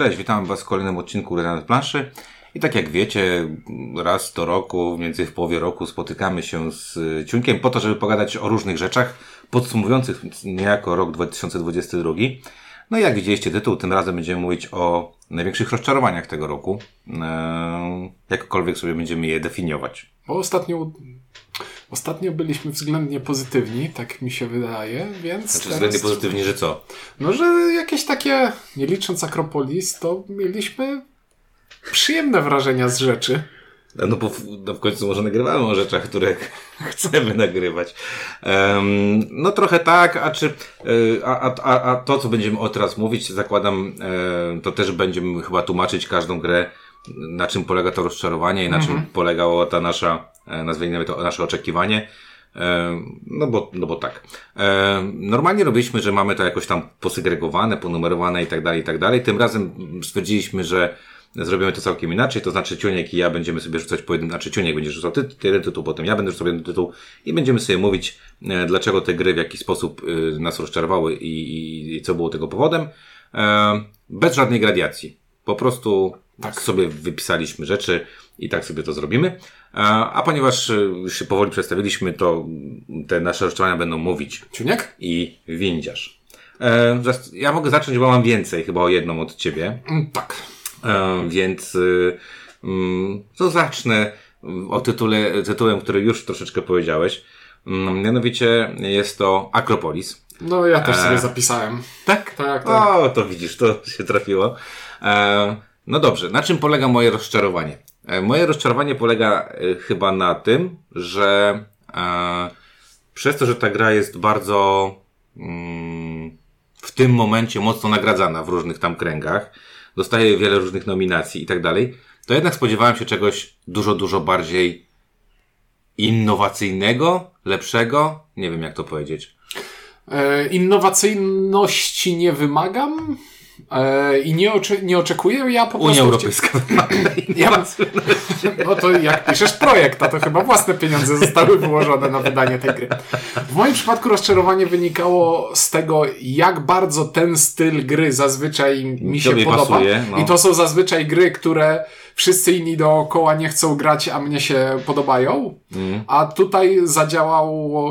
Cześć, witam Was w kolejnym odcinku Renat Planszy. I tak jak wiecie, raz do roku, mniej więcej w połowie roku spotykamy się z Ciunkiem po to, żeby pogadać o różnych rzeczach podsumowujących niejako rok 2022. No i jak widzieliście tytuł, tym razem będziemy mówić o największych rozczarowaniach tego roku. Eee, jakkolwiek sobie będziemy je definiować. Bo ostatnio, ostatnio byliśmy względnie pozytywni, tak mi się wydaje, więc. Znaczy względnie pozytywni, że co? No, że jakieś takie, nie licząc Akropolis, to mieliśmy przyjemne wrażenia z rzeczy. No bo w, no w końcu może nagrywamy o rzeczach, które chcemy nagrywać. Um, no trochę tak, a czy e, a, a, a to, co będziemy o teraz mówić, zakładam, e, to też będziemy chyba tłumaczyć każdą grę, na czym polega to rozczarowanie i na czym mhm. polegało ta nasza, e, nazwijmy to nasze oczekiwanie. No bo, no bo tak. Normalnie robiliśmy, że mamy to jakoś tam posegregowane, ponumerowane i tak dalej, i tak dalej. Tym razem stwierdziliśmy, że zrobimy to całkiem inaczej, to znaczy Ciuniek i ja będziemy sobie rzucać po jednym, znaczy Ciuniek będzie rzucał ty, jeden tytuł, potem ja będę rzucał jeden tytuł i będziemy sobie mówić, e, dlaczego te gry w jaki sposób e, nas rozczarowały i, i, i co było tego powodem. E, bez żadnej gradiacji. Po prostu tak sobie wypisaliśmy rzeczy i tak sobie to zrobimy. A, ponieważ już się powoli przedstawiliśmy, to te nasze rozczarowania będą mówić. Ciuniek? I windziarz. E, ja mogę zacząć, bo mam więcej, chyba o jedną od ciebie. Mm, tak. E, więc mm, to zacznę o tytule, tytułem, który już troszeczkę powiedziałeś. Mm, mianowicie jest to Akropolis. No ja też sobie e... zapisałem. Tak? Tak, tak. O, to widzisz, to się trafiło. E... No dobrze, na czym polega moje rozczarowanie? E... Moje rozczarowanie polega e, chyba na tym, że e... przez to, że ta gra jest bardzo mm, w tym momencie mocno nagradzana w różnych tam kręgach, dostaje wiele różnych nominacji i tak dalej, to jednak spodziewałem się czegoś dużo, dużo bardziej innowacyjnego, lepszego. Nie wiem, jak to powiedzieć. E, innowacyjności nie wymagam. E, I nie, ocze nie oczekuję, ja po prostu... Unia Europejska ja, No to jak piszesz projekt, a to chyba własne pieniądze zostały wyłożone na wydanie tej gry. W moim przypadku rozczarowanie wynikało z tego, jak bardzo ten styl gry zazwyczaj mi się podoba. Pasuje, no. I to są zazwyczaj gry, które wszyscy inni dookoła nie chcą grać, a mnie się podobają. Mm. A tutaj zadziałał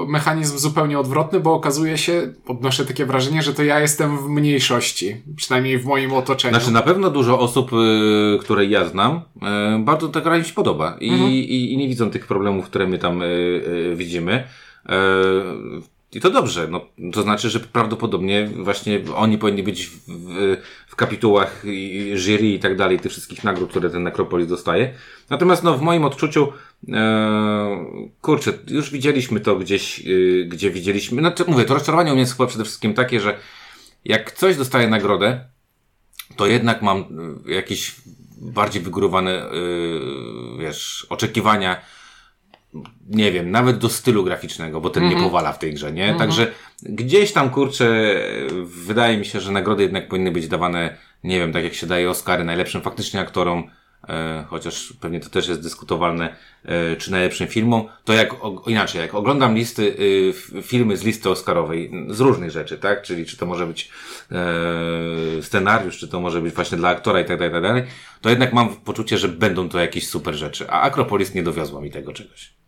mechanizm zupełnie odwrotny, bo okazuje się, odnoszę takie wrażenie, że to ja jestem w mniejszości. Przynajmniej w moim otoczeniu. Znaczy na pewno dużo osób, y, które ja znam, y, bardzo ta gra im się podoba. I, -hmm. i, I, nie widzą tych problemów, które my tam y, y widzimy. Y, i to dobrze, no, to znaczy, że prawdopodobnie właśnie oni powinni być w, w, w kapitułach jury i tak dalej, tych wszystkich nagród, które ten Nekropolis dostaje. Natomiast no, w moim odczuciu, e, kurczę, już widzieliśmy to gdzieś, e, gdzie widzieliśmy, to mówię, to rozczarowanie u mnie jest chyba przede wszystkim takie, że jak coś dostaje nagrodę, to jednak mam e, jakieś bardziej wygórowane, e, wiesz, oczekiwania, nie wiem, nawet do stylu graficznego, bo ten mm -hmm. nie mhm. powala w tej grze, nie? Mm -hmm. Także gdzieś tam, kurczę, wydaje mi się, że nagrody jednak powinny być dawane, nie wiem, tak jak się daje Oscary najlepszym faktycznie aktorom, e, chociaż pewnie to też jest dyskutowalne, e, czy najlepszym filmom, to jak, o, inaczej, jak oglądam listy, e, filmy z listy Oscarowej, z różnych rzeczy, tak? Czyli czy to może być e, scenariusz, czy to może być właśnie dla aktora i tak dalej, tak dalej, to jednak mam poczucie, że będą to jakieś super rzeczy, a Akropolis nie dowiozła mi tego czegoś.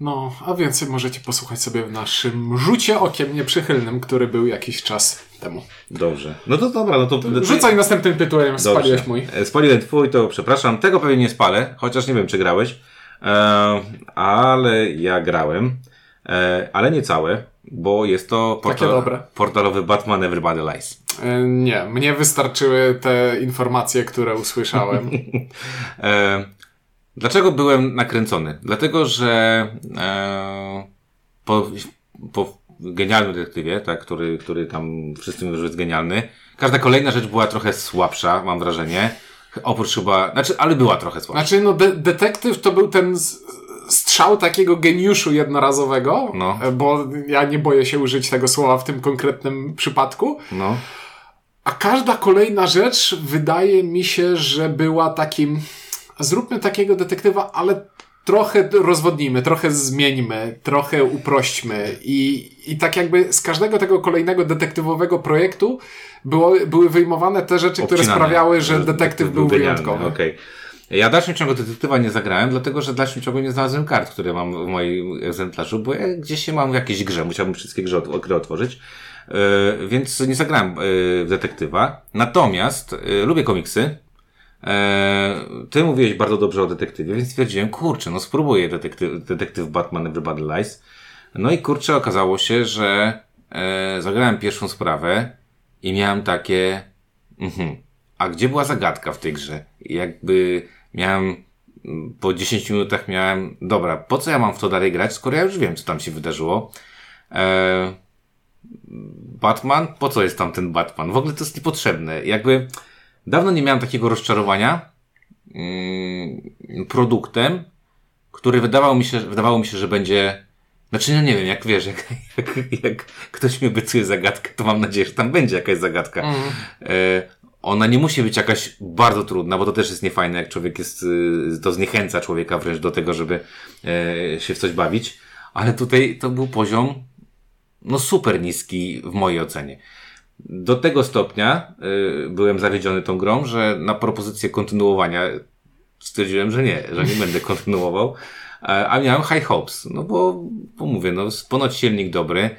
No, a więcej możecie posłuchać sobie w naszym rzucie okiem nieprzychylnym, który był jakiś czas temu. Dobrze. No to dobra, no to... Rzucaj następnym tytułem, Dobrze. spaliłeś mój. E, spaliłem twój, to przepraszam. Tego pewnie nie spalę, chociaż nie wiem, czy grałeś. E, ale ja grałem. E, ale nie całe, bo jest to portal, portalowy Batman Everybody Lies. E, nie, mnie wystarczyły te informacje, które usłyszałem. e, Dlaczego byłem nakręcony? Dlatego, że e, po, po genialnym detektywie, tak, który, który tam wszyscy mówią, że jest genialny, każda kolejna rzecz była trochę słabsza, mam wrażenie. Oprócz chyba, znaczy, ale była trochę słabsza. Znaczy, no, de detektyw to był ten strzał takiego geniuszu jednorazowego, no. E, bo ja nie boję się użyć tego słowa w tym konkretnym przypadku. No. A każda kolejna rzecz wydaje mi się, że była takim zróbmy takiego detektywa, ale trochę rozwodnimy, trochę zmieńmy, trochę uprośćmy i, i tak jakby z każdego tego kolejnego detektywowego projektu było, były wyjmowane te rzeczy, które Obcinane, sprawiały, że detektyw był genialny, wyjątkowy. Okej. Ja w dalszym ciągu detektywa nie zagrałem, dlatego że w dalszym ciągu nie znalazłem kart, które mam w moim egzemplarzu, bo ja gdzieś się mam w jakiejś grze, musiałbym wszystkie grze, gry otworzyć. Yy, więc nie zagrałem yy, w detektywa. Natomiast yy, lubię komiksy. Yy, ty mówiłeś bardzo dobrze o detektywie, więc stwierdziłem, kurczę, no spróbuję detektyw, detektyw Batman Everybody Lies. No i kurczę, okazało się, że yy, zagrałem pierwszą sprawę i miałem takie, mhm, a gdzie była zagadka w tej grze? Jakby miałem, po 10 minutach miałem, dobra, po co ja mam w to dalej grać, skoro ja już wiem, co tam się wydarzyło. Eee, Batman? Po co jest tam ten Batman? W ogóle to jest niepotrzebne. Jakby dawno nie miałem takiego rozczarowania mm, produktem, który wydawał mi się, wydawało mi się, że będzie znaczy, no nie wiem, jak wiesz, jak, jak, jak ktoś mi obiecuje zagadkę, to mam nadzieję, że tam będzie jakaś zagadka. Mhm. E, ona nie musi być jakaś bardzo trudna, bo to też jest niefajne, jak człowiek jest, y, to zniechęca człowieka wręcz do tego, żeby e, się w coś bawić. Ale tutaj to był poziom, no super niski w mojej ocenie. Do tego stopnia y, byłem zawiedziony tą grą, że na propozycję kontynuowania stwierdziłem, że nie, że nie będę kontynuował. A miałem high hopes, no bo, bo mówię, no ponoć silnik dobry.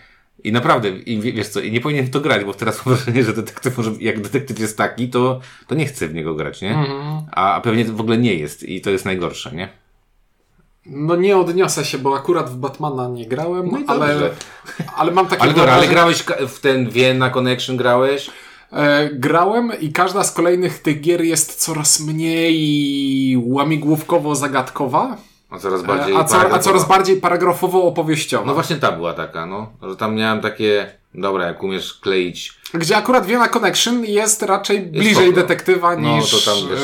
I naprawdę, i wie- wiesz co, i nie powinien w to grać, bo teraz mam wrażenie, że detektyw, może, jak detektyw jest taki, to, to nie chcę w niego grać, nie? A, a pewnie w ogóle nie jest i to jest najgorsze, nie? No nie odniosę się, bo akurat w Batmana nie grałem, No ale, ale mam takie Ale dobra, ale grałeś w ten Vienna Connection grałeś? E, grałem i każda z kolejnych tych gier jest coraz mniej łamigłówkowo-zagadkowa, A coraz e, bardziej a, co, a paragrafowo. coraz bardziej paragrafowo-opowieściowa. No właśnie ta była taka, no. Że tam miałem takie, dobra, jak umiesz kleić Gdzie akurat Vienna Connection jest raczej bliżej spoko. detektywa No, niż to tam, wiesz,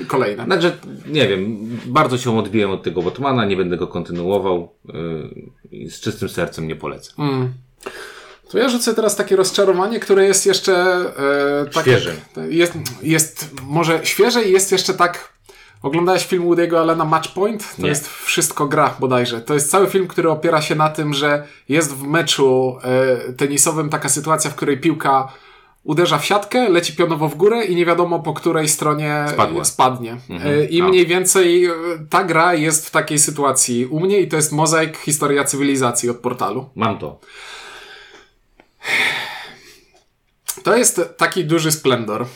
e, kolejne. Znaczy, nie wiem, bardzo się odbiłem od tego Batmana, nie będę go kontynuował. Yy, z czystym sercem nie polecę. Mm. To ja rzucę teraz takie rozczarowanie, które jest jeszcze e, tak Świeże. Jest, jest może świeże i jest jeszcze tak. Oglądałeś film Woody'ego Allena Matchpoint? To Nie. jest wszystko gra bodajże. To jest cały film, który opiera się na tym, że jest w meczu e, tenisowym taka sytuacja, w której piłka uderza w siatkę, leci pionowo w górę i nie wiadomo po której stronie Spadła. spadnie. E, I mniej więcej e, ta gra jest w takiej sytuacji u mnie i to jest mozaik Historia Cywilizacji od portalu. Mam to. To jest taki duży splendor.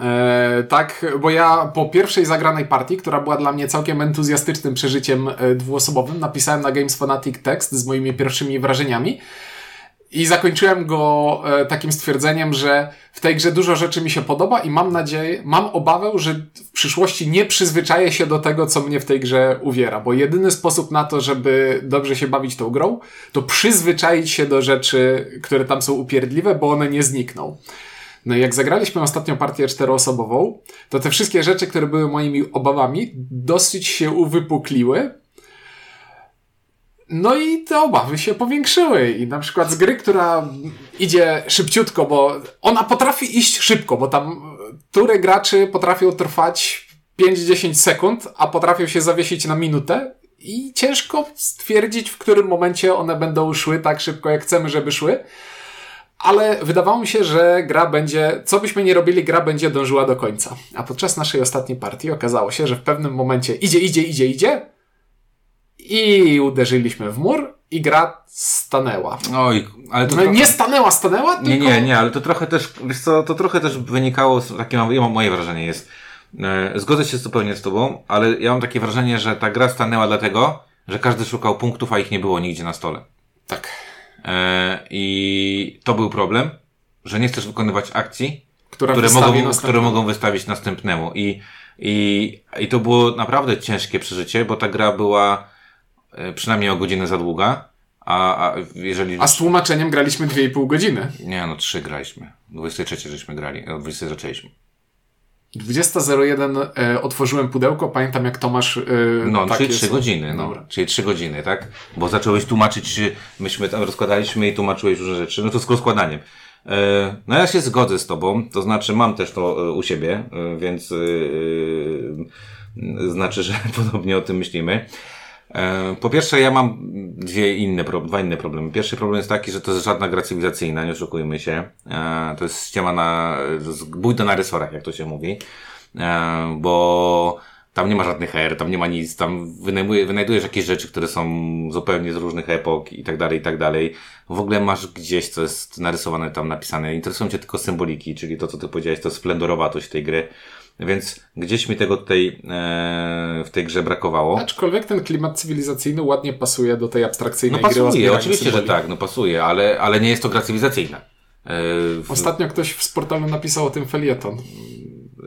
E, tak, bo ja po pierwszej zagranej partii, która była dla mnie całkiem entuzjastycznym przeżyciem e, dwuosobowym, napisałem na Games Fanatic tekst z moimi pierwszymi wrażeniami i zakończyłem go e, takim stwierdzeniem, że w tej grze dużo rzeczy mi się podoba i mam nadzieję, mam obawę, że w przyszłości nie przyzwyczaję się do tego, co mnie w tej grze uwiera, bo jedyny sposób na to, żeby dobrze się bawić tą grą, to przyzwyczaić się do rzeczy, które tam są upierdliwe, bo one nie znikną. No i jak zagraliśmy ostatnią partię czteroosobową, to te wszystkie rzeczy, które były moimi obawami, dosyć się uwypukliły. No i te obawy się powiększyły. I na przykład z gry, która idzie szybciutko, bo ona potrafi iść szybko, bo tam tury graczy potrafią trwać 5-10 sekund, a potrafią się zawiesić na minutę. I ciężko stwierdzić, w którym momencie one będą szły tak szybko, jak chcemy, żeby szły ale wydawało mi się, że gra będzie, co byśmy nie robili, gra będzie dążyła do końca. A podczas naszej ostatniej partii okazało się, że w pewnym momencie idzie, idzie, idzie, idzie i uderzyliśmy w mur i gra stanęła. Oj, ale to No, trochę... nie stanęła, stanęła, tylko... Nie, nie, nie, ale to trochę też, wiesz co, to trochę też wynikało, z, takie mam, ja mam moje wrażenie jest. E, zgodzę się zupełnie z tobą, ale ja mam takie wrażenie, że ta gra stanęła dlatego, że każdy szukał punktów, a ich nie było nigdzie na stole. Tak. E, I to był problem, że nie chcesz wykonywać akcji, Która które mogą, które mogą wystawić następnemu. I, i, I to było naprawdę ciężkie przeżycie, bo ta gra była e, przynajmniej o godzinę za długa, a, a jeżeli... A z tłumaczeniem graliśmy 2,5 godziny. Nie, no trzy graliśmy. 23 żeśmy grali, o 20 zaczęliśmy. 20.01 e, otworzyłem pudełko, pamiętam jak Tomasz... E, No, takie czyli trzy są- godziny, no. Dobra. Czyli trzy godziny, tak? Bo zacząłeś tłumaczyć, myśmy tam rozkładaliśmy i tłumaczyłeś różne rzeczy, no to z rozkładaniem. E, No ja się zgodzę z tobą, to znaczy mam też to e, u siebie, e, więc e, znaczy, że podobnie o tym myślimy. E, po pierwsze, ja mam dwie inne, dwa inne problemy. Pierwszy problem jest taki, że to jest żadna gra cywilizacyjna, nie oszukujmy się. E, to jest ściema na, bójda na rysorach, jak to się mówi. E, bo tam nie ma żadnych her, tam nie ma nic, tam wynajdujesz jakieś rzeczy, które są zupełnie z różnych epok i tak dalej, i tak dalej. W ogóle masz gdzieś, co jest narysowane tam, napisane. Interesują cię tylko symboliki, czyli to, co ty powiedziałeś, to splendorowatość tej gry. Więc gdzieś mi tego tutaj e, w tej grze brakowało. Aczkolwiek ten klimat cywilizacyjny ładnie pasuje do tej abstrakcyjnej no, pasuje, gry. Oczywiście, symboli. że tak, no pasuje, ale, ale nie jest to gra cywilizacyjna. E, w... Ostatnio ktoś w portalu napisał o tym felieton.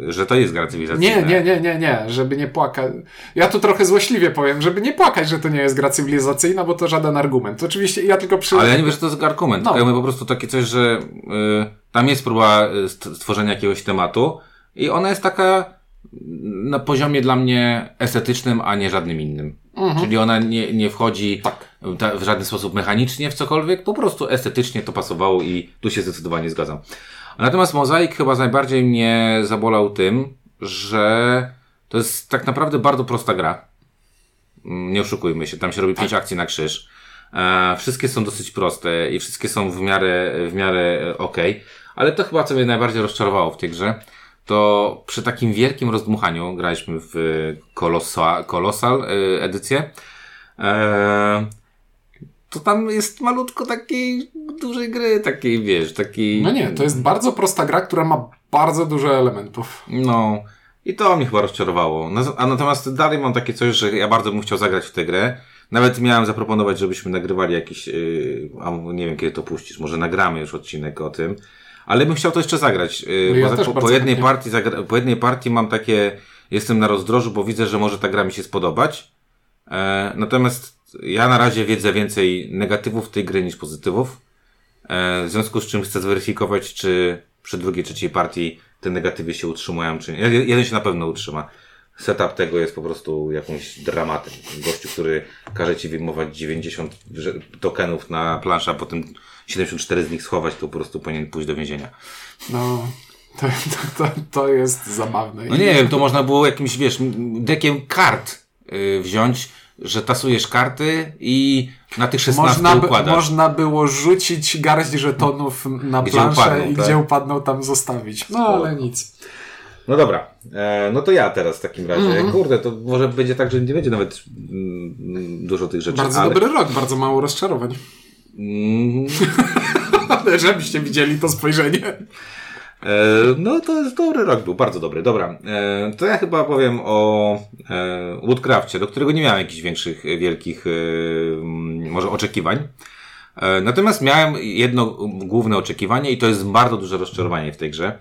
Że to jest gra cywilizacyjna. Nie, nie, nie, nie, nie, żeby nie płakać. Ja tu trochę złośliwie powiem, żeby nie płakać, że to nie jest gra cywilizacyjna, bo to żaden argument. Oczywiście ja tylko przy... Ale ja nie wiem, że to jest argument. No. Ja mówię po prostu takie coś, że y, tam jest próba y, stworzenia jakiegoś tematu i ona jest taka na poziomie dla mnie estetycznym, a nie żadnym innym. Mhm. Czyli ona nie, nie wchodzi tak. w żaden sposób mechanicznie w cokolwiek, po prostu estetycznie to pasowało i tu się zdecydowanie zgadzam. Natomiast Mozaik chyba najbardziej mnie zabolał tym, że to jest tak naprawdę bardzo prosta gra. Mm, nie oszukujmy się, tam się robi pięć tak. akcji na krzyż. E, wszystkie są dosyć proste i wszystkie są w miarę, w miarę e, ok. Ale to chyba co mnie najbardziej rozczarowało w tej grze, to przy takim wielkim rozdmuchaniu graliśmy w Colossal e, edycję. E, to tam jest malutko takiej dużej gry, takiej, wiesz, takiej... No nie, to jest bardzo prosta gra, która ma bardzo dużo elementów. No, i to mnie chyba rozczarowało. A natomiast dalej mam takie coś, że ja bardzo bym chciał zagrać w tę grę. Nawet miałem zaproponować, żebyśmy nagrywali jakiś, yy, a nie wiem kiedy to puścisz, może nagramy już odcinek o tym. Ale bym chciał to jeszcze zagrać. Yy, ja po, po, jednej partii, po jednej partii mam takie, jestem na rozdrożu, bo widzę, że może ta gra mi się spodobać. E, natomiast ja na razie wiedzę więcej negatywów tej gry niż pozytywów. E, w związku z czym chcę zweryfikować, czy przy drugiej, trzeciej partii te negatywy się utrzymują, czy nie. Jeden się na pewno utrzyma. Setup tego jest po prostu jakimś dramatem. Gościu, który każe ci wyjmować 90 tokenów na planszę, a potem 74 z nich schować, to po prostu powinien pójść do więzienia. No, to, to, to jest zabawne. No nie wiem, to można było jakimś, wiesz, dekiem kart yy, wziąć, że tasujesz karty i na tych 16 można, układasz. Można było rzucić garść żetonów na gdzie planszę upadną, i tak? gdzie upadną tam zostawić. No ale nic. No dobra, e, no to ja teraz w takim razie. Mm -hmm. Kurde, to może będzie tak, że nie będzie nawet mm, dużo tych rzeczy. Bardzo ale... dobry rok, bardzo mało rozczarowań. Mm. Żebyście widzieli to spojrzenie. E, no to jest dobry rok był, bardzo dobry. Dobra, e, to ja chyba powiem o e, Woodcrafcie, do którego nie miałem jakichś większych, wielkich może oczekiwań. Natomiast miałem jedno główne oczekiwanie i to jest bardzo duże rozczarowanie w tej grze.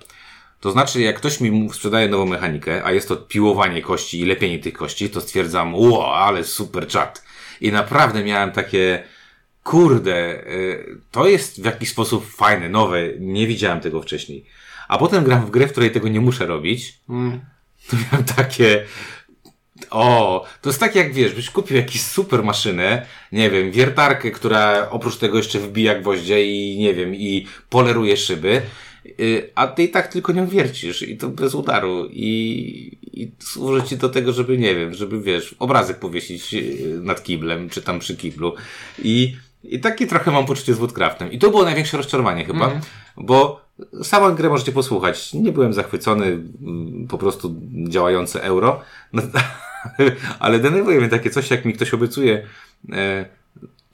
To znaczy, jak ktoś mi sprzedaje nową mechanikę, a jest to piłowanie kości i lepienie tych kości, to stwierdzam, ło, ale super czat. I naprawdę miałem takie, kurde, to jest w jakiś sposób fajne, nowe, nie widziałem tego wcześniej. A potem gram w grę, w której tego nie muszę robić. Mm. To miałem takie, o, to jest tak jak wiesz, byś kupił jakąś super maszynę, nie wiem, wiertarkę, która oprócz tego jeszcze wbija gwoździe i nie wiem, i poleruje szyby, y, a ty i tak tylko nią wiercisz i to bez udaru i, i służy ci do tego, żeby, nie wiem, żeby wiesz, obrazek powiesić y, nad kiblem, czy tam przy kiblu i, i takie trochę mam poczucie z Woodcraftem. I to było największe rozczarowanie chyba, mm. bo Samą grę możecie posłuchać. Nie byłem zachwycony, po prostu działające euro. No, ale denerwuje mnie takie coś, jak mi ktoś obiecuje e,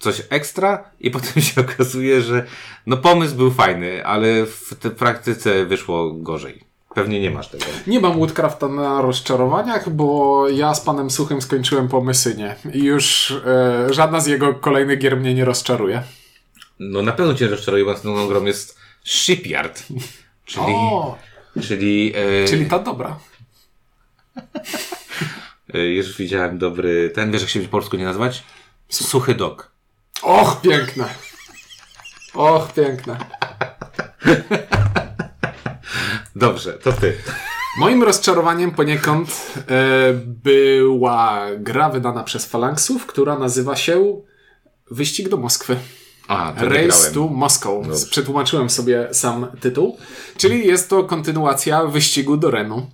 coś ekstra i potem się okazuje, że no pomysł był fajny, ale w praktyce wyszło gorzej. Pewnie nie masz tego. Nie mam Woodcrafta na rozczarowaniach, bo ja z panem Suchym skończyłem pomysynie i już e, żadna z jego kolejnych gier mnie nie rozczaruje. No na pewno cię rozczaruje, bo następną grą jest Shipyard. Czyli. O! Czyli, e, czyli ta dobra. e, już widziałem dobry. Ten wiesz, jak się po polsku nie nazwać? Suchy dog. Och, piękne. Och, piękne. Dobrze, to ty. Moim rozczarowaniem poniekąd e, była gra wydana przez Falanksów, która nazywa się Wyścig do Moskwy. A, Race to Moscow. Dobrze. Przetłumaczyłem sobie sam tytuł. Czyli jest to kontynuacja wyścigu do Renu.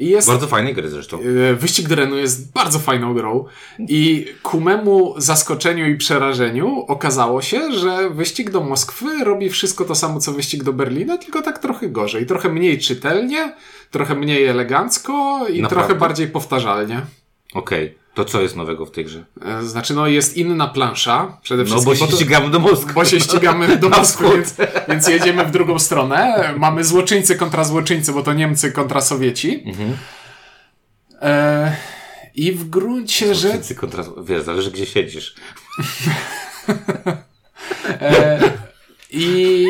Jest, Bardzo fajnej gry zresztą. e, Wyścig do Renu jest bardzo fajną grą i ku memu zaskoczeniu i przerażeniu okazało się, że wyścig do Moskwy robi wszystko to samo, co wyścig do Berlina, tylko tak trochę gorzej. Trochę mniej czytelnie, trochę mniej elegancko i Naprawdę? trochę bardziej powtarzalnie. Okej, to co jest nowego w tej grze? E, Znaczy, no jest inna plansza, przede No wszystkim. bo się to- ścigamy do Moskwy. bo się ścigamy do Moskwy, więc, więc jedziemy w drugą stronę. Mamy złoczyńcy kontra złoczyńcy, bo to Niemcy kontra Sowieci. Mhm. E, I w gruncie rzeczy. Wszyscy kontra... Wiesz, zależy gdzie siedzisz. E, I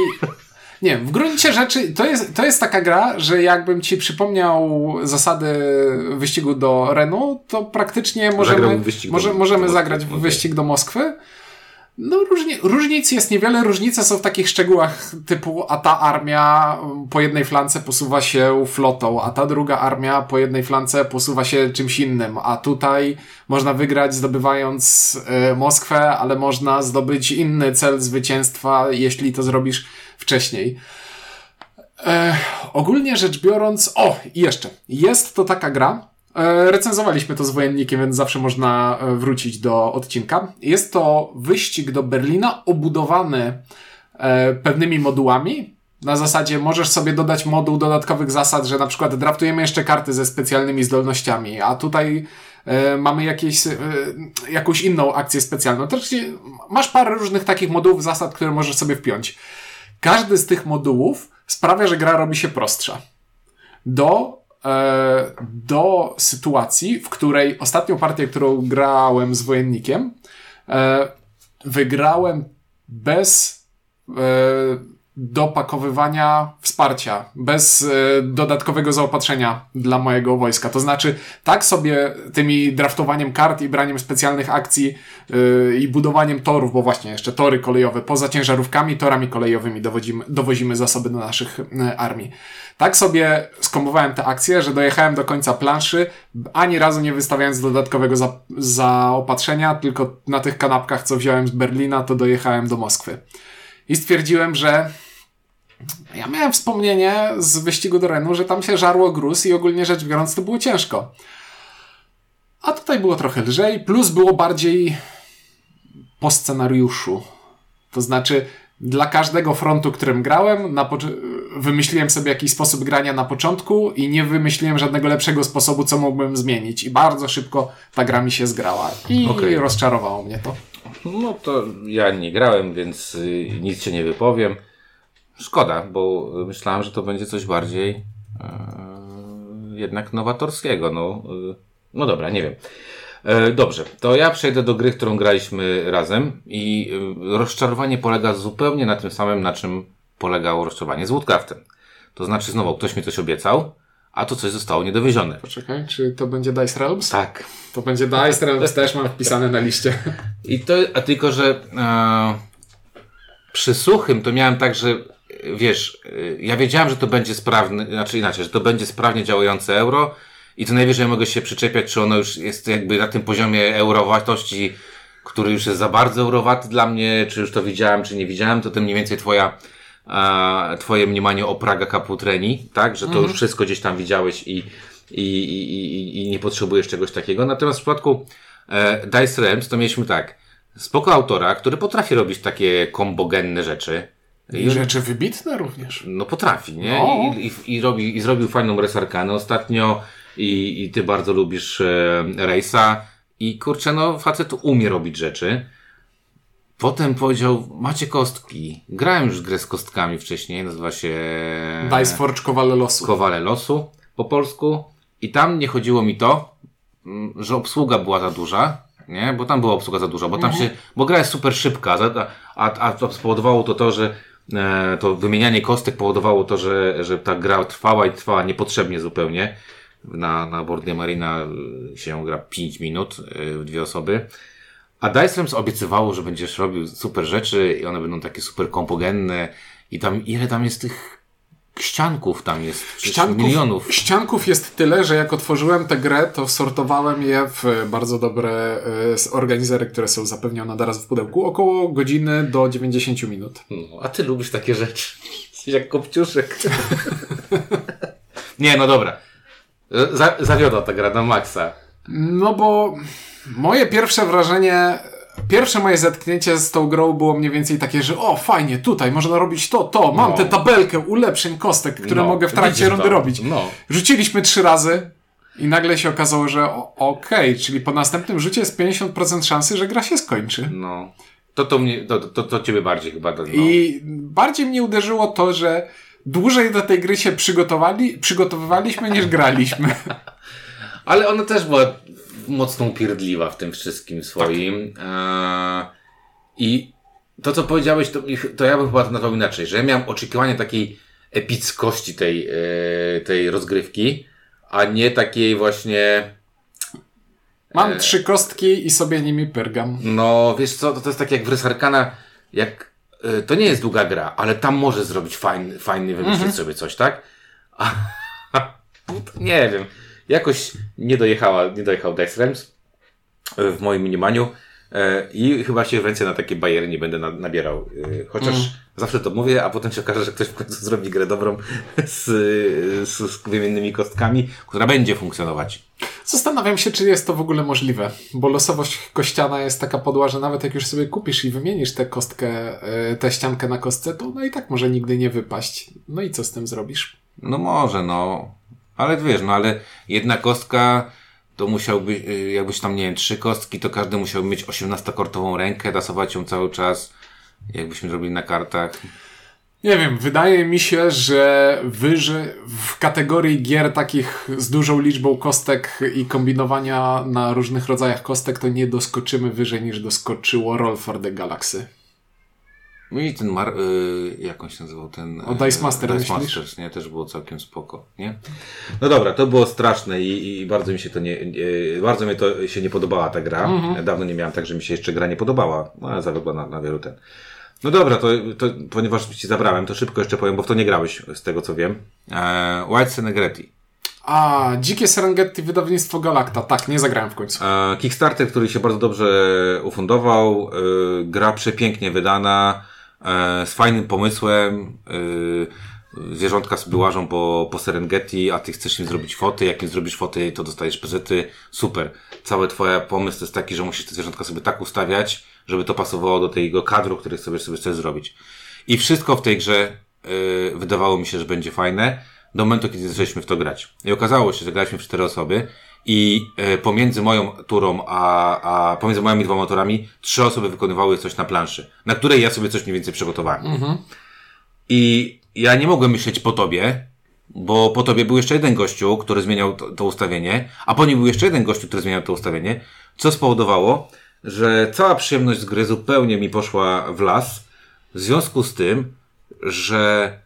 nie, w gruncie rzeczy to jest, to jest taka gra, że jakbym ci przypomniał zasady wyścigu do Renu, to praktycznie możemy, do- może, do możemy Moskwy, zagrać w wyścig do Moskwy. No różni, różnic jest niewiele. Różnice są w takich szczegółach typu a ta armia po jednej flance posuwa się flotą, a ta druga armia po jednej flance posuwa się czymś innym, a tutaj można wygrać zdobywając e, Moskwę, ale można zdobyć inny cel zwycięstwa, jeśli to zrobisz wcześniej. E, ogólnie rzecz biorąc, o i jeszcze, jest to taka gra, e, recenzowaliśmy to z wojennikiem, więc zawsze można e, wrócić do odcinka. Jest to wyścig do Berlina obudowany e, pewnymi modułami. Na zasadzie możesz sobie dodać moduł dodatkowych zasad, że na przykład draftujemy jeszcze karty ze specjalnymi zdolnościami, a tutaj e, mamy jakieś, e, jakąś inną akcję specjalną. Też masz parę różnych takich modułów zasad, które możesz sobie wpiąć. Każdy z tych modułów sprawia, że gra robi się prostsza. Do, e, do sytuacji, w której ostatnią partię, którą grałem z wojennikiem, e, wygrałem bez e, dopakowywania wsparcia, bez e, dodatkowego zaopatrzenia dla mojego wojska. To znaczy, tak sobie tymi draftowaniem kart i braniem specjalnych akcji e, i budowaniem torów, bo właśnie jeszcze tory kolejowe, poza ciężarówkami, torami kolejowymi dowozimy, dowozimy zasoby do naszych e, armii. Tak sobie skombowałem te akcje, że dojechałem do końca planszy, ani razu nie wystawiając dodatkowego za, zaopatrzenia, tylko na tych kanapkach, co wziąłem z Berlina, to dojechałem do Moskwy. I stwierdziłem, że ja miałem wspomnienie z wyścigu do Renu, że tam się żarło gruz i ogólnie rzecz biorąc to było ciężko. A tutaj było trochę lżej, plus było bardziej po scenariuszu. To znaczy, dla każdego frontu, którym grałem, wymyśliłem sobie jakiś sposób grania na początku i nie wymyśliłem żadnego lepszego sposobu, co mógłbym zmienić. I bardzo szybko ta gra mi się zgrała. I Okej. rozczarowało mnie to. No to ja nie grałem, więc y, nic się nie wypowiem. Szkoda, bo myślałem, że to będzie coś bardziej e, jednak nowatorskiego. No, y, no dobra, nie wiem. E, dobrze, to ja przejdę do gry, którą graliśmy razem i y, rozczarowanie polega zupełnie na tym samym, na czym polegało rozczarowanie z Woodcraftem. To znaczy znowu ktoś mi coś obiecał, a to coś zostało niedowiezione. Poczekaj, czy to będzie Dice Realms? Tak. To będzie Dice Realms, też mam wpisane na liście. I to, a tylko, że e, przy suchym to miałem tak, że wiesz, e, ja wiedziałem, że to będzie sprawny, znaczy inaczej, że to będzie sprawnie działające euro i to najwyżej mogę się przyczepiać, czy ono już jest jakby na tym poziomie eurowatości, który już jest za bardzo eurowaty dla mnie, czy już to widziałem, czy nie widziałem, to tym mniej więcej twoja e, twoje mniemanie o Praga Caputreni, tak, że to już wszystko gdzieś tam widziałeś i, i, i, i, i nie potrzebujesz czegoś takiego. Natomiast w przypadku e, Dice Realms to mieliśmy tak, spoko autora, który potrafi robić takie kombogenne rzeczy. I rzeczy wybitne również. No potrafi, nie? No. I, i, i, robi, I zrobił fajną resarkanę ostatnio i, i ty bardzo lubisz e, Rejsa i kurczę, no facet umie robić rzeczy. Potem powiedział, macie kostki. Grałem już grę z kostkami wcześniej, nazywa się Dice Forge Kowale Losu. Kowale Losu po polsku i tam nie chodziło mi to, mm, że obsługa była za duża, nie? Bo tam była obsługa za duża, bo tam się, bo gra jest super szybka, a, a to spowodowało to to, że e, to wymienianie kostek powodowało to, że, że ta gra trwała i trwała niepotrzebnie zupełnie. Na, na Board y, się gra 5 minut y, w dwie osoby. A Dice obiecywało, że będziesz robił super rzeczy i one będą takie super kompogenne i tam, ile tam jest tych ścianków tam jest? Ścianków, Milionów. ścianków jest tyle, że jak otworzyłem tę grę, to sortowałem je w bardzo dobre e, organizery, które są zapewnione naraz w pudełku. Około godziny do 90 minut. No, a ty lubisz takie rzeczy. Jesteś jak kopciuszek. Nie, no dobra. Za, zawiodła ta gra na maksa. No bo moje pierwsze wrażenie, pierwsze moje zetknięcie z tą grą było mniej więcej takie, że o fajnie, tutaj można robić to, to, mam No. tę tabelkę ulepszeń kostek, które No, mogę w trakcie rundy to. robić. No. Rzuciliśmy trzy razy i nagle się okazało, że okej, czyli po następnym rzucie jest 50% szansy, że gra się skończy. No. To, to mnie, to, to, to ciebie bardziej chyba. No. I bardziej mnie uderzyło to, że dłużej do tej gry się przygotowali, przygotowywaliśmy niż graliśmy. Ale ona też była mocno upierdliwa w tym wszystkim swoim. Tak. I to, co powiedziałeś, to, to ja bym chyba to nazwał inaczej, że ja miałem oczekiwanie takiej epickości tej, e, tej rozgrywki, a nie takiej właśnie, Mam E. trzy kostki i sobie nimi pyrgam. no wiesz co, to, to jest tak jak w Rysarkana, jak e, to nie jest długa gra, ale tam może zrobić fajny, fajny wymyślić Mhm. sobie coś, tak? A, nie wiem, jakoś nie dojechała, nie dojechał Dice Realms e, w moim mniemaniu e, i chyba się więcej na takie bajery nie będę na, nabierał. E, Chociaż Mm. zawsze to mówię, a potem się okaże, że ktoś w końcu zrobi grę dobrą z, z, z wymiennymi kostkami, która będzie funkcjonować. Zastanawiam się, czy jest to w ogóle możliwe, bo losowość kościana jest taka podła, że nawet jak już sobie kupisz i wymienisz tę kostkę, tę ściankę na kostce, to no i tak może nigdy nie wypaść. No i co z tym zrobisz? No może, no. Ale wiesz, no ale jedna kostka to musiałby, y, jakbyś tam, nie wiem, trzy kostki, to każdy musiał mieć 18-kortową rękę, tasować ją cały czas, jakbyśmy robili na kartach. Nie wiem, wydaje mi się, że wyżej w kategorii gier takich z dużą liczbą kostek i kombinowania na różnych rodzajach kostek, to nie doskoczymy wyżej niż doskoczyło Roll for the Galaxy. No i ten Mar... Y, jak on się nazywał? Ten... O, Dice Master Dice myślisz? Masters, nie? Też było całkiem spoko, nie? No dobra, to było straszne i, i bardzo mi się to nie... nie bardzo mi to się nie podobała ta gra. Mhm. Dawno nie miałem tak, że mi się jeszcze gra nie podobała. No ale zawiodła na, na wielu ten. No dobra, to, to ponieważ ci zabrałem, to szybko jeszcze powiem, bo w to nie grałeś, z tego co wiem. E, White Senegreti. A, Dzikie Serengeti, wydawnictwo Galacta. Tak, nie zagrałem w końcu. E, Kickstarter, który się bardzo dobrze ufundował, e, gra przepięknie wydana, e, z fajnym pomysłem, e, zwierzątka sobie łażą po, po Serengeti, a ty chcesz im zrobić foty, jak im zrobisz foty, to dostajesz prezety, super. Cały twoja pomysł jest taki, że musisz te zwierzątka sobie tak ustawiać, żeby to pasowało do tego kadru, który sobie, sobie chcesz zrobić. I wszystko w tej grze e, wydawało mi się, że będzie fajne, do momentu, kiedy zaczęliśmy w to grać. I okazało się, że graliśmy w cztery osoby i e, pomiędzy moją turą, a, a pomiędzy moimi dwoma turami, trzy osoby wykonywały coś na planszy, na której ja sobie coś mniej więcej przygotowałem. I ja nie mogłem myśleć po tobie, bo po tobie był jeszcze jeden gościu, który zmieniał to, to ustawienie, a po nim był jeszcze jeden gościu, który zmieniał to ustawienie, co spowodowało, że cała przyjemność z gry zupełnie mi poszła w las, w związku z tym, że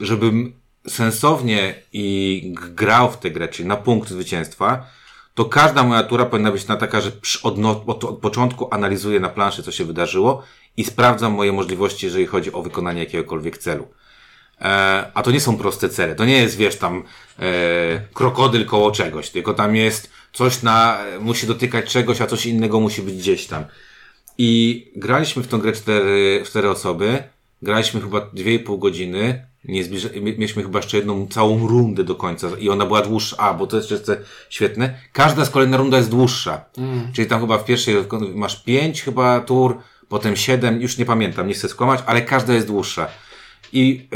żebym sensownie i grał w tę grę, czyli na punkt zwycięstwa, to każda moja tura powinna być na taka, że od, od, od początku analizuję na planszy, co się wydarzyło i sprawdzam moje możliwości, jeżeli chodzi o wykonanie jakiegokolwiek celu. E, a to nie są proste cele. To nie jest, wiesz, tam e, krokodyl koło czegoś, tylko tam jest coś na, musi dotykać czegoś, a coś innego musi być gdzieś tam. I graliśmy w tą grę cztery, cztery osoby, graliśmy chyba dwie i pół godziny, nie zbliża, mie- mieliśmy chyba jeszcze jedną całą rundę do końca i ona była dłuższa, a, bo to jest jeszcze świetne, każda z kolejna runda jest dłuższa. Czyli tam chyba w pierwszej masz pięć chyba tur, potem siedem, już nie pamiętam, nie chcę skłamać, ale każda jest dłuższa. I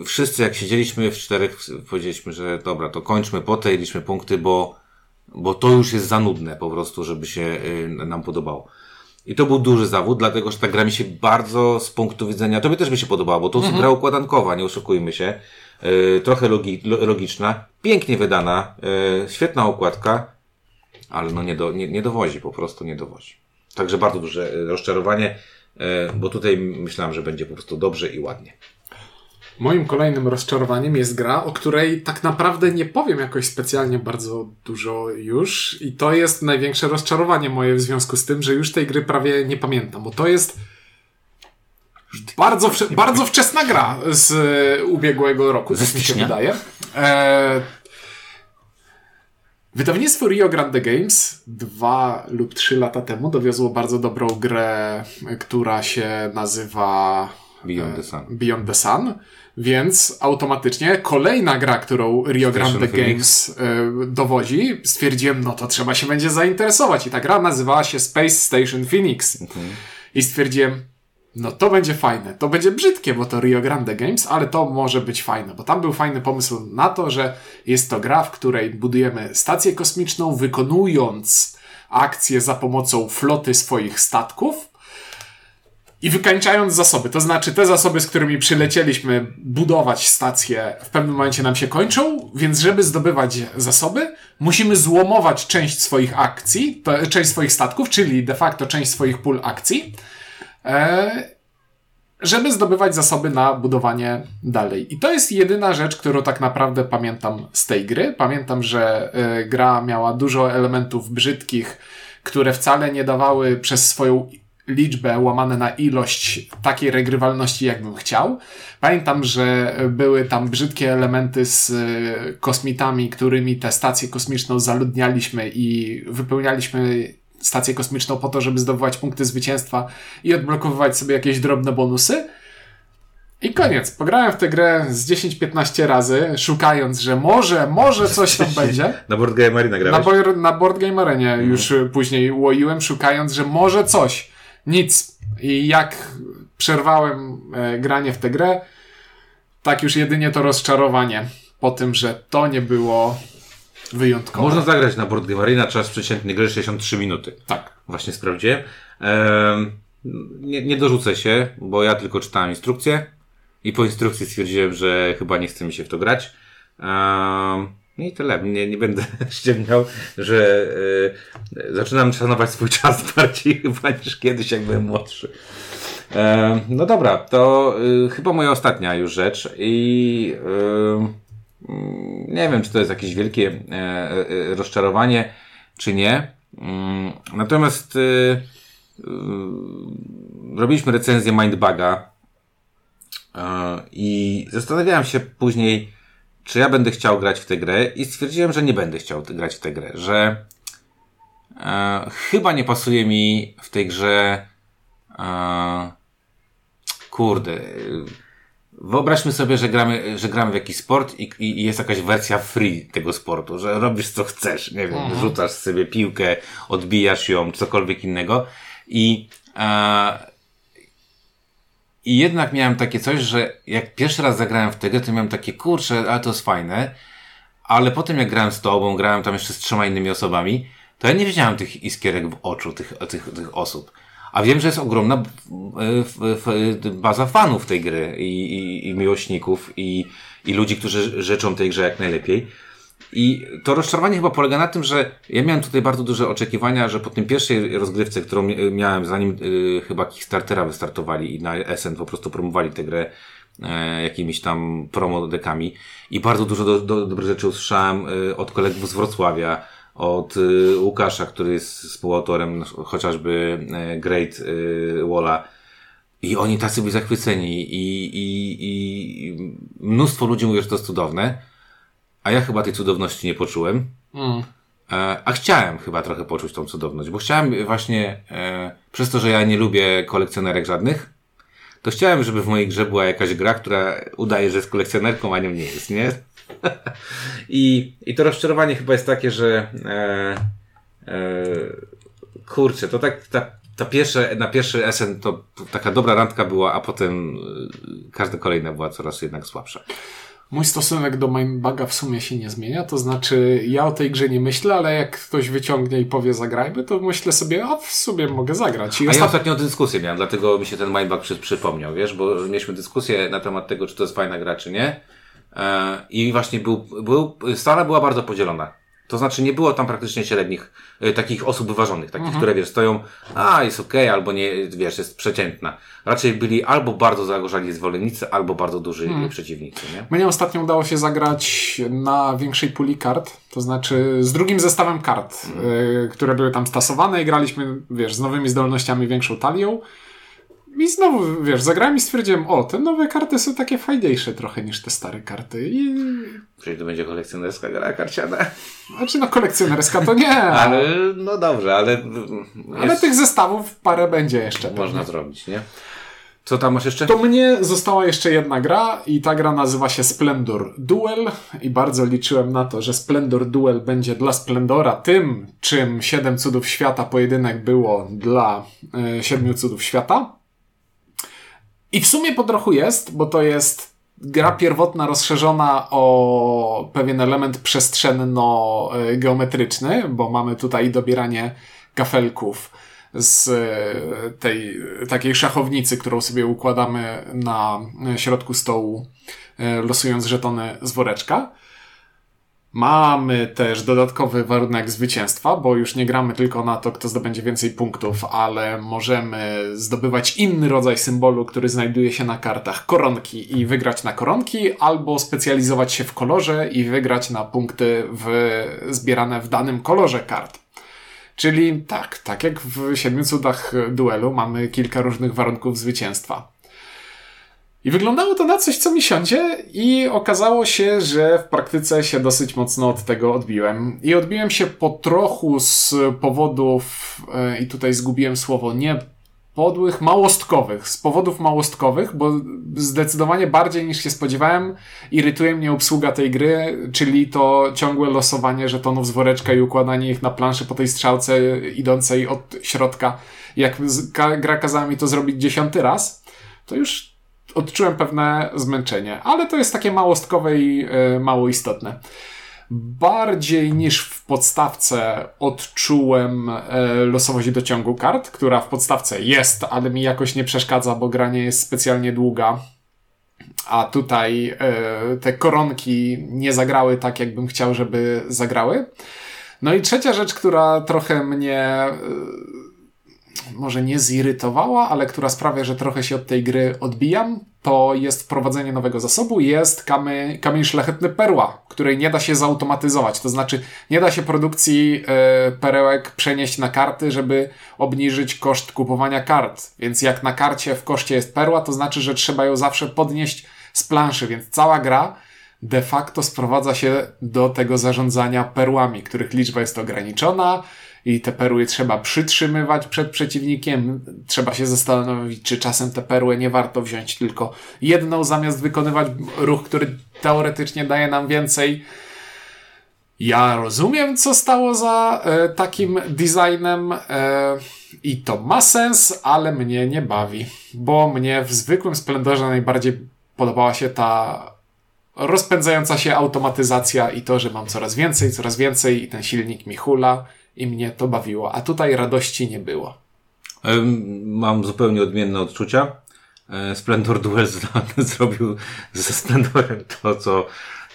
y, wszyscy jak siedzieliśmy w czterech, powiedzieliśmy, że dobra, to kończmy po tej, liczmy punkty, bo, bo to już jest za nudne po prostu, żeby się y, nam podobało. I to był duży zawód, dlatego że ta gra mi się bardzo z punktu widzenia, tobie też by się podobała, bo to jest gra układankowa, nie oszukujmy się. Y, trochę logi, lo, logiczna, pięknie wydana, y, świetna okładka, ale no nie, do, nie, nie dowozi, po prostu nie dowozi. Także bardzo duże y, rozczarowanie, y, bo tutaj myślałem, że będzie po prostu dobrze i ładnie. Moim kolejnym rozczarowaniem jest gra, o której tak naprawdę nie powiem jakoś specjalnie bardzo dużo już. I to jest największe rozczarowanie moje w związku z tym, że już tej gry prawie nie pamiętam, bo to jest bardzo, wcze- bardzo wczesna gra z e, ubiegłego roku, tak mi się wydaje. E, Wydawnictwo Rio Grande Games dwa lub trzy lata temu dowiozło bardzo dobrą grę, która się nazywa Beyond the Sun. Beyond the Sun, więc automatycznie kolejna gra, którą Rio Grande Games y, dowodzi, stwierdziłem, no to trzeba się będzie zainteresować. I ta gra nazywała się Space Station Phoenix. I stwierdziłem, no to będzie fajne. To będzie brzydkie, bo to Rio Grande Games, ale to może być fajne, bo tam był fajny pomysł na to, że jest to gra, w której budujemy stację kosmiczną, wykonując akcje za pomocą floty swoich statków i wykańczając zasoby. To znaczy, te zasoby, z którymi przylecieliśmy budować stację, w pewnym momencie nam się kończą, więc żeby zdobywać zasoby, musimy złomować część swoich akcji, to, część swoich statków, czyli de facto część swoich pól akcji, e, żeby zdobywać zasoby na budowanie dalej. I to jest jedyna rzecz, którą tak naprawdę pamiętam z tej gry. Pamiętam, że e, gra miała dużo elementów brzydkich, które wcale nie dawały przez swoją liczbę łamane na ilość takiej regrywalności, jakbym chciał. Pamiętam, że były tam brzydkie elementy z e, kosmitami, którymi tę stację kosmiczną zaludnialiśmy i wypełnialiśmy stację kosmiczną po to, żeby zdobywać punkty zwycięstwa i odblokowywać sobie jakieś drobne bonusy. I koniec. Pograłem w tę grę z 10-15 razy, szukając, że może, może coś tam będzie. Na Board Game Arena Na, grałeś? board, na Board Game Arenie już później łoiłem, szukając, że może coś. Nic. I jak przerwałem e, granie w tę grę, tak już jedynie to rozczarowanie po tym, że to nie było wyjątkowe. Można zagrać na Board Game Arena, czas przeciętny gry 63 minuty. Tak. Właśnie sprawdziłem. Ehm, nie, nie dorzucę się, bo ja tylko czytałem instrukcję i po instrukcji stwierdziłem, że chyba nie chce mi się w to grać. Ehm, no i tyle. Nie, nie będę ściemniał, że e, zaczynam szanować swój czas bardziej chyba niż kiedyś, jak byłem młodszy. Ehm, no dobra, to y, chyba moja ostatnia już rzecz i nie wiem, czy to jest jakieś wielkie e, e, rozczarowanie, czy nie. Mm, Natomiast robiliśmy recenzję Mindbaga e, i zastanawiałem się później, czy ja będę chciał grać w tę grę i stwierdziłem, że nie będę chciał grać w tę grę, że e, chyba nie pasuje mi w tej grze e, kurde Wyobraźmy sobie, że gramy, że gramy w jakiś sport i, i jest jakaś wersja free tego sportu, że robisz co chcesz, nie wiem, rzucasz sobie piłkę, odbijasz ją, cokolwiek innego i, e, i jednak miałem takie coś, że jak pierwszy raz zagrałem w tę grę, to miałem takie, kurczę, ale to jest fajne, ale potem jak grałem z tobą, grałem tam jeszcze z trzema innymi osobami, to ja nie wiedziałem tych iskierek w oczu tych, tych, tych osób. A wiem, że jest ogromna e, baza fanów tej gry i, i, i miłośników i, i ludzi, którzy życzą tej grze jak najlepiej. I to rozczarowanie chyba polega na tym, że ja miałem tutaj bardzo duże oczekiwania, że po tym pierwszej rozgrywce, którą mi- miałem, zanim y, chyba Kickstartera wystartowali i na SN po prostu promowali tę grę e, jakimiś tam promodekami i bardzo dużo do, do, dobrych rzeczy usłyszałem y, od kolegów z Wrocławia, od y, Łukasza, który jest współautorem no, chociażby e, Great y, Walla. I oni tacy byli zachwyceni i, i, i mnóstwo ludzi mówi, że to jest cudowne, a ja chyba tej cudowności nie poczułem. Mm. E, A chciałem chyba trochę poczuć tą cudowność, bo chciałem właśnie, e, przez to, że ja nie lubię kolekcjonerek żadnych, to chciałem, żeby w mojej grze była jakaś gra, która udaje, że jest kolekcjonerką, a nią nie jest, nie? I, I to rozczarowanie chyba jest takie, że e, e, kurczę, to tak ta, ta pierwsze, na pierwszy SN to taka dobra randka była, a potem e, każda kolejna była coraz jednak słabsza. Mój stosunek do Mindbaga w sumie się nie zmienia, to znaczy ja o tej grze nie myślę, ale jak ktoś wyciągnie i powie zagrajmy, to myślę sobie, a w sumie mogę zagrać. I A ja ostat... ostatnio dyskusję miałem, dlatego mi się ten mindbug przy, przypomniał, wiesz, bo mieliśmy dyskusję na temat tego, czy to jest fajna gra, czy nie. E, I właśnie był, był, strona była bardzo podzielona. To znaczy nie było tam praktycznie średnich, e, takich osób wyważonych, takich, które wiesz, stoją, a jest okej, albo nie, wiesz, jest przeciętna. Raczej byli albo bardzo zagorzali zwolennicy, albo bardzo duży przeciwnicy, nie? Mnie ostatnio udało się zagrać na większej puli kart, to znaczy z drugim zestawem kart, y, które były tam stasowane i graliśmy, wiesz, z nowymi zdolnościami, większą talią. I znowu, wiesz, zagrałem i stwierdziłem, o, te nowe karty są takie fajniejsze trochę niż te stare karty. I, Czyli to będzie kolekcjonerska gra karciana. znaczy, no kolekcjonerska to nie, ale, no dobrze, ale ale tych zestawów parę będzie jeszcze. można zrobić, nie? Co tam masz jeszcze? To mnie została jeszcze jedna gra i ta gra nazywa się Splendor Duel i bardzo liczyłem na to, że Splendor Duel będzie dla Splendora tym, czym Siedem Cudów Świata pojedynek było dla y, Siedmiu Cudów Świata. I w sumie po trochu jest, bo to jest gra pierwotna rozszerzona o pewien element przestrzenno-geometryczny, bo mamy tutaj dobieranie kafelków z e, tej takiej szachownicy, którą sobie układamy na środku stołu, e, losując żetony z woreczka. Mamy też dodatkowy warunek zwycięstwa, bo już nie gramy tylko na to, kto zdobędzie więcej punktów, ale możemy zdobywać inny rodzaj symbolu, który znajduje się na kartach koronki i wygrać na koronki, albo specjalizować się w kolorze i wygrać na punkty w, zbierane w danym kolorze kart. Czyli tak, tak jak w Siedmiu Cudach duelu mamy kilka różnych warunków zwycięstwa. I wyglądało to na coś, co mi siądzie, i okazało się, że w praktyce się dosyć mocno od tego odbiłem. I odbiłem się po trochu z powodów, e, i tutaj zgubiłem słowo, nie podłych, małostkowych. Z powodów małostkowych, bo zdecydowanie bardziej niż się spodziewałem, irytuje mnie obsługa tej gry, czyli to ciągłe losowanie żetonów z woreczka i układanie ich na planszy po tej strzałce idącej od środka. Jak gra kazała mi to zrobić dziesiąty raz, to już odczułem pewne zmęczenie, ale to jest takie małostkowe i e, mało istotne. Bardziej niż w podstawce odczułem e, losowość dociągu kart, która w podstawce jest, ale mi jakoś nie przeszkadza, bo gra nie jest specjalnie długa. A tutaj e, te koronki nie zagrały tak, jakbym chciał, żeby zagrały. No i trzecia rzecz, która trochę mnie może nie zirytowała, ale która sprawia, że trochę się od tej gry odbijam, to jest wprowadzenie nowego zasobu, jest kamy, kamień szlachetny perła, której nie da się zautomatyzować. To znaczy, nie da się produkcji e, perełek przenieść na karty, żeby obniżyć koszt kupowania kart. Więc jak na karcie w koszcie jest perła, to znaczy, że trzeba ją zawsze podnieść z planszy, więc cała gra de facto sprowadza się do tego zarządzania perłami, których liczba jest ograniczona, i te perły trzeba przytrzymywać przed przeciwnikiem. Trzeba się zastanowić, czy czasem te perły nie warto wziąć tylko jedną, zamiast wykonywać ruch, który teoretycznie daje nam więcej. Ja rozumiem, co stało za e, takim designem e, i to ma sens, ale mnie nie bawi, bo mnie w zwykłym Splendorze najbardziej podobała się ta rozpędzająca się automatyzacja i to, że mam coraz więcej, coraz więcej i ten silnik mi hula i mnie to bawiło, a tutaj radości nie było. Mam zupełnie odmienne odczucia. E, Splendor Duel zrobił ze Splendorem to, co,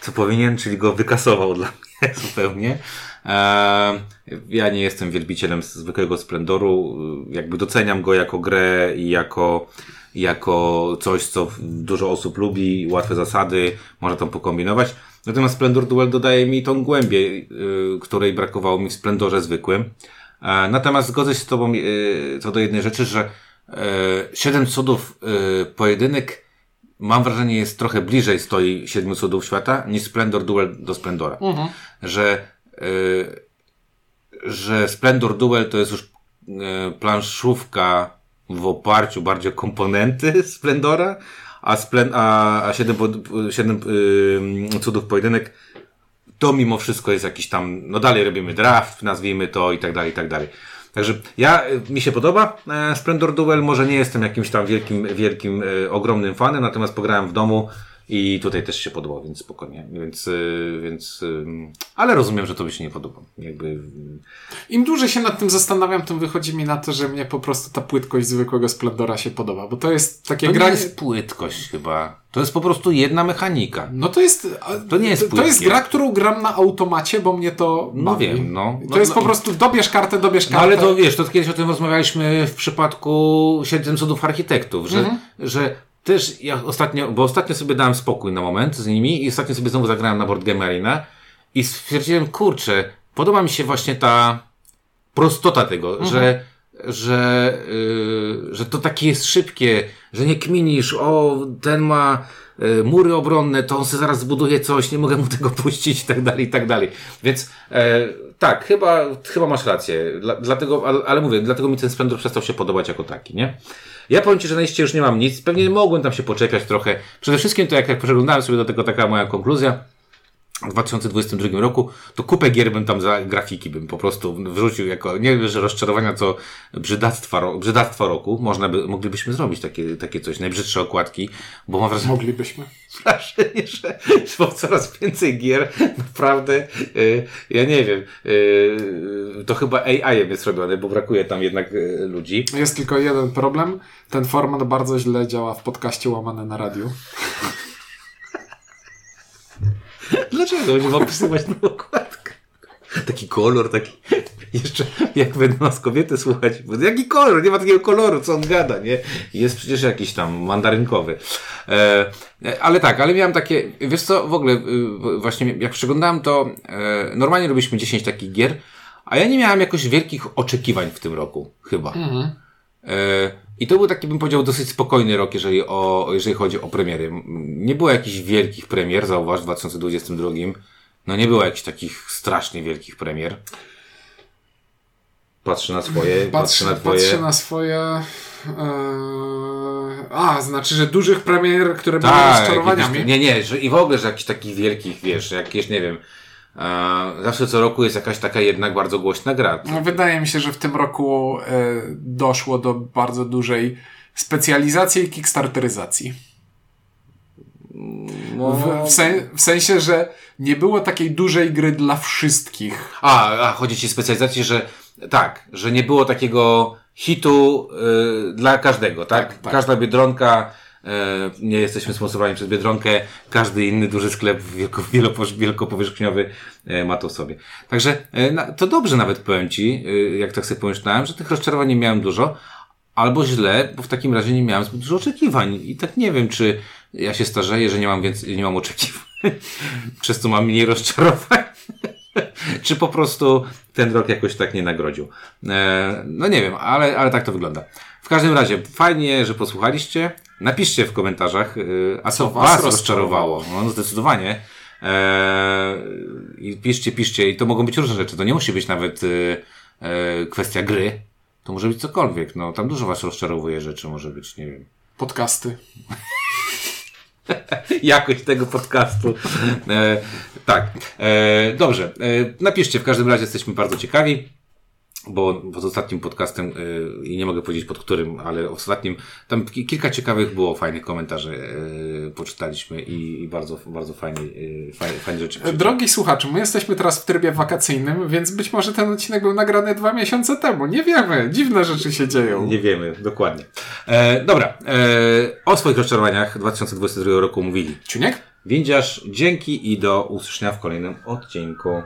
co powinien, czyli go wykasował dla mnie zupełnie. E, ja nie jestem wielbicielem zwykłego Splendoru. Jakby doceniam go jako grę i jako, jako coś, co dużo osób lubi, łatwe zasady, można tam pokombinować. Natomiast Splendor Duel dodaje mi tą głębię, yy, której brakowało mi w Splendorze zwykłym. E, natomiast zgodzę się z Tobą yy, co do jednej rzeczy, że yy, Siedem Cudów yy, pojedynek mam wrażenie jest trochę bliżej stoi Siedmiu Cudów Świata niż Splendor Duel do Splendora. Mhm. Że, yy, że Splendor Duel to jest już yy, planszówka w oparciu bardziej o komponenty Splendora, a, splen, a, a siedem, siedem yy, cudów pojedynek to mimo wszystko jest jakiś tam, no dalej robimy draft, nazwijmy to i tak dalej, i tak dalej. Także ja, mi się podoba e, Splendor Duel, może nie jestem jakimś tam wielkim, wielkim, e, ogromnym fanem, natomiast pograłem w domu, i tutaj też się podobało, więc spokojnie. Więc, y, więc, ale rozumiem, że to by się nie podoba. Jakby... Im dłużej się nad tym zastanawiam, tym wychodzi mi na to, że mnie po prostu ta płytkość zwykłego Splendora się podoba, bo to jest takie to granie... To nie jest płytkość chyba. To jest po prostu jedna mechanika. No to jest... To nie jest To, to jest gra, którą gram na automacie, bo mnie to No bawi. wiem, no. To jest no, po prostu dobierz kartę, dobierz kartę. No ale to wiesz, to kiedyś o tym rozmawialiśmy w przypadku Siedem Cudów Architektów, że, mhm. że też ja ostatnio, bo ostatnio sobie dałem spokój na moment z nimi i ostatnio sobie znowu zagrałem na Board Game Arena i stwierdziłem, kurczę, podoba mi się właśnie ta prostota tego, mhm. że że, yy, że to takie jest szybkie, że nie kminisz, o, ten ma e, mury obronne, to on sobie zaraz zbuduje coś, nie mogę mu tego puścić i tak dalej, i tak dalej. Więc e, tak, chyba, chyba masz rację. Dla, dlatego, ale, ale mówię, dlatego mi ten Splendor przestał się podobać jako taki, nie? Ja powiem Ci, że na liście już nie mam nic. Pewnie mogłem tam się poczepiać trochę. Przede wszystkim to jak, jak przeglądałem sobie do tego taka moja konkluzja, w 2022 roku, to kupę gier bym tam za grafiki bym po prostu wrzucił jako, nie wiem, że rozczarowania, co brzydactwa, brzydactwa roku. Można by, moglibyśmy zrobić takie, takie coś, najbrzydsze okładki, bo mam wrażenie, Moglibyśmy. wrażenie, że bo coraz więcej gier, naprawdę, y, ja nie wiem, y, to chyba AI jest robione, bo brakuje tam jednak y, ludzi. Jest tylko jeden problem. Ten format bardzo źle działa w podcaście łamane na radiu. Dlaczego będziemy opisywać na okładkę? Taki kolor, taki. Jeszcze jak będą nas kobiety słuchać. bo Jaki kolor? Nie ma takiego koloru, co on gada, nie? Jest przecież jakiś tam mandarynkowy. E, ale tak, ale miałem takie. Wiesz co, w ogóle, y, właśnie jak przeglądałem to, e, normalnie robiliśmy 10 takich gier, a ja nie miałem jakoś wielkich oczekiwań w tym roku, chyba. E, I to był taki, bym powiedział, dosyć spokojny rok, jeżeli, o, jeżeli chodzi o premiery. Nie było jakichś wielkich premier, zauważ, w 2022. No nie było jakichś takich strasznie wielkich premier. Patrzę na swoje, patrzę, na twoje. patrzę na swoje. Eee, a, znaczy, że dużych premier, które były Tak, rozczarowaniami. jakieś- nie, nie, że i w ogóle, że jakichś takich wielkich, wiesz, jakieś, nie wiem, e, zawsze co roku jest jakaś taka jednak bardzo głośna gra. No, wydaje mi się, że w tym roku e, doszło do bardzo dużej specjalizacji i kickstarteryzacji. No, W, w, sen, w sensie, że nie było takiej dużej gry dla wszystkich. A, a chodzi ci o specjalizację, że tak, że nie było takiego hitu y, dla każdego, tak? Tak, tak. Każda biedronka, nie jesteśmy sponsorowani przez biedronkę, każdy inny duży sklep wielkopowierzchniowy y, ma to w sobie. Także na, to dobrze nawet powiem ci, jak tak sobie pomyślałem, że tych rozczarowań nie miałem dużo, albo źle, bo w takim razie nie miałem zbyt dużo oczekiwań. I tak nie wiem, czy ja się starzeję, że nie mam więcej, nie mam oczekiwań, przez co mam mniej rozczarowań. Czy po prostu ten rok jakoś tak nie nagrodził? E, no nie wiem, ale, ale tak to wygląda. W każdym razie, fajnie, że posłuchaliście. Napiszcie w komentarzach, y, a co, Co was, rozczarowało. No zdecydowanie. E, I piszcie, piszcie. I to mogą być różne rzeczy. To nie musi być nawet y, e, kwestia gry. To może być cokolwiek. No, tam dużo was rozczarowuje rzeczy. Może być, nie wiem, Podcasty. jakość tego podcastu. E, tak. E, dobrze. E, napiszcie, w każdym razie jesteśmy bardzo ciekawi. Bo pod ostatnim podcastem, e, i nie mogę powiedzieć pod którym, ale ostatnim, tam ki- kilka ciekawych było fajnych komentarzy, e, poczytaliśmy i, i bardzo, bardzo fajnie, e, fajne, fajne rzeczy. Drogi słuchaczu, my jesteśmy teraz w trybie wakacyjnym, więc być może ten odcinek był nagrany dwa miesiące temu. Nie wiemy. Dziwne rzeczy się dzieją. Nie wiemy, dokładnie. E, dobra, e, o swoich rozczarowaniach 2022 roku mówili. Czuniek? Windziarz, dzięki i do usłyszenia w kolejnym odcinku.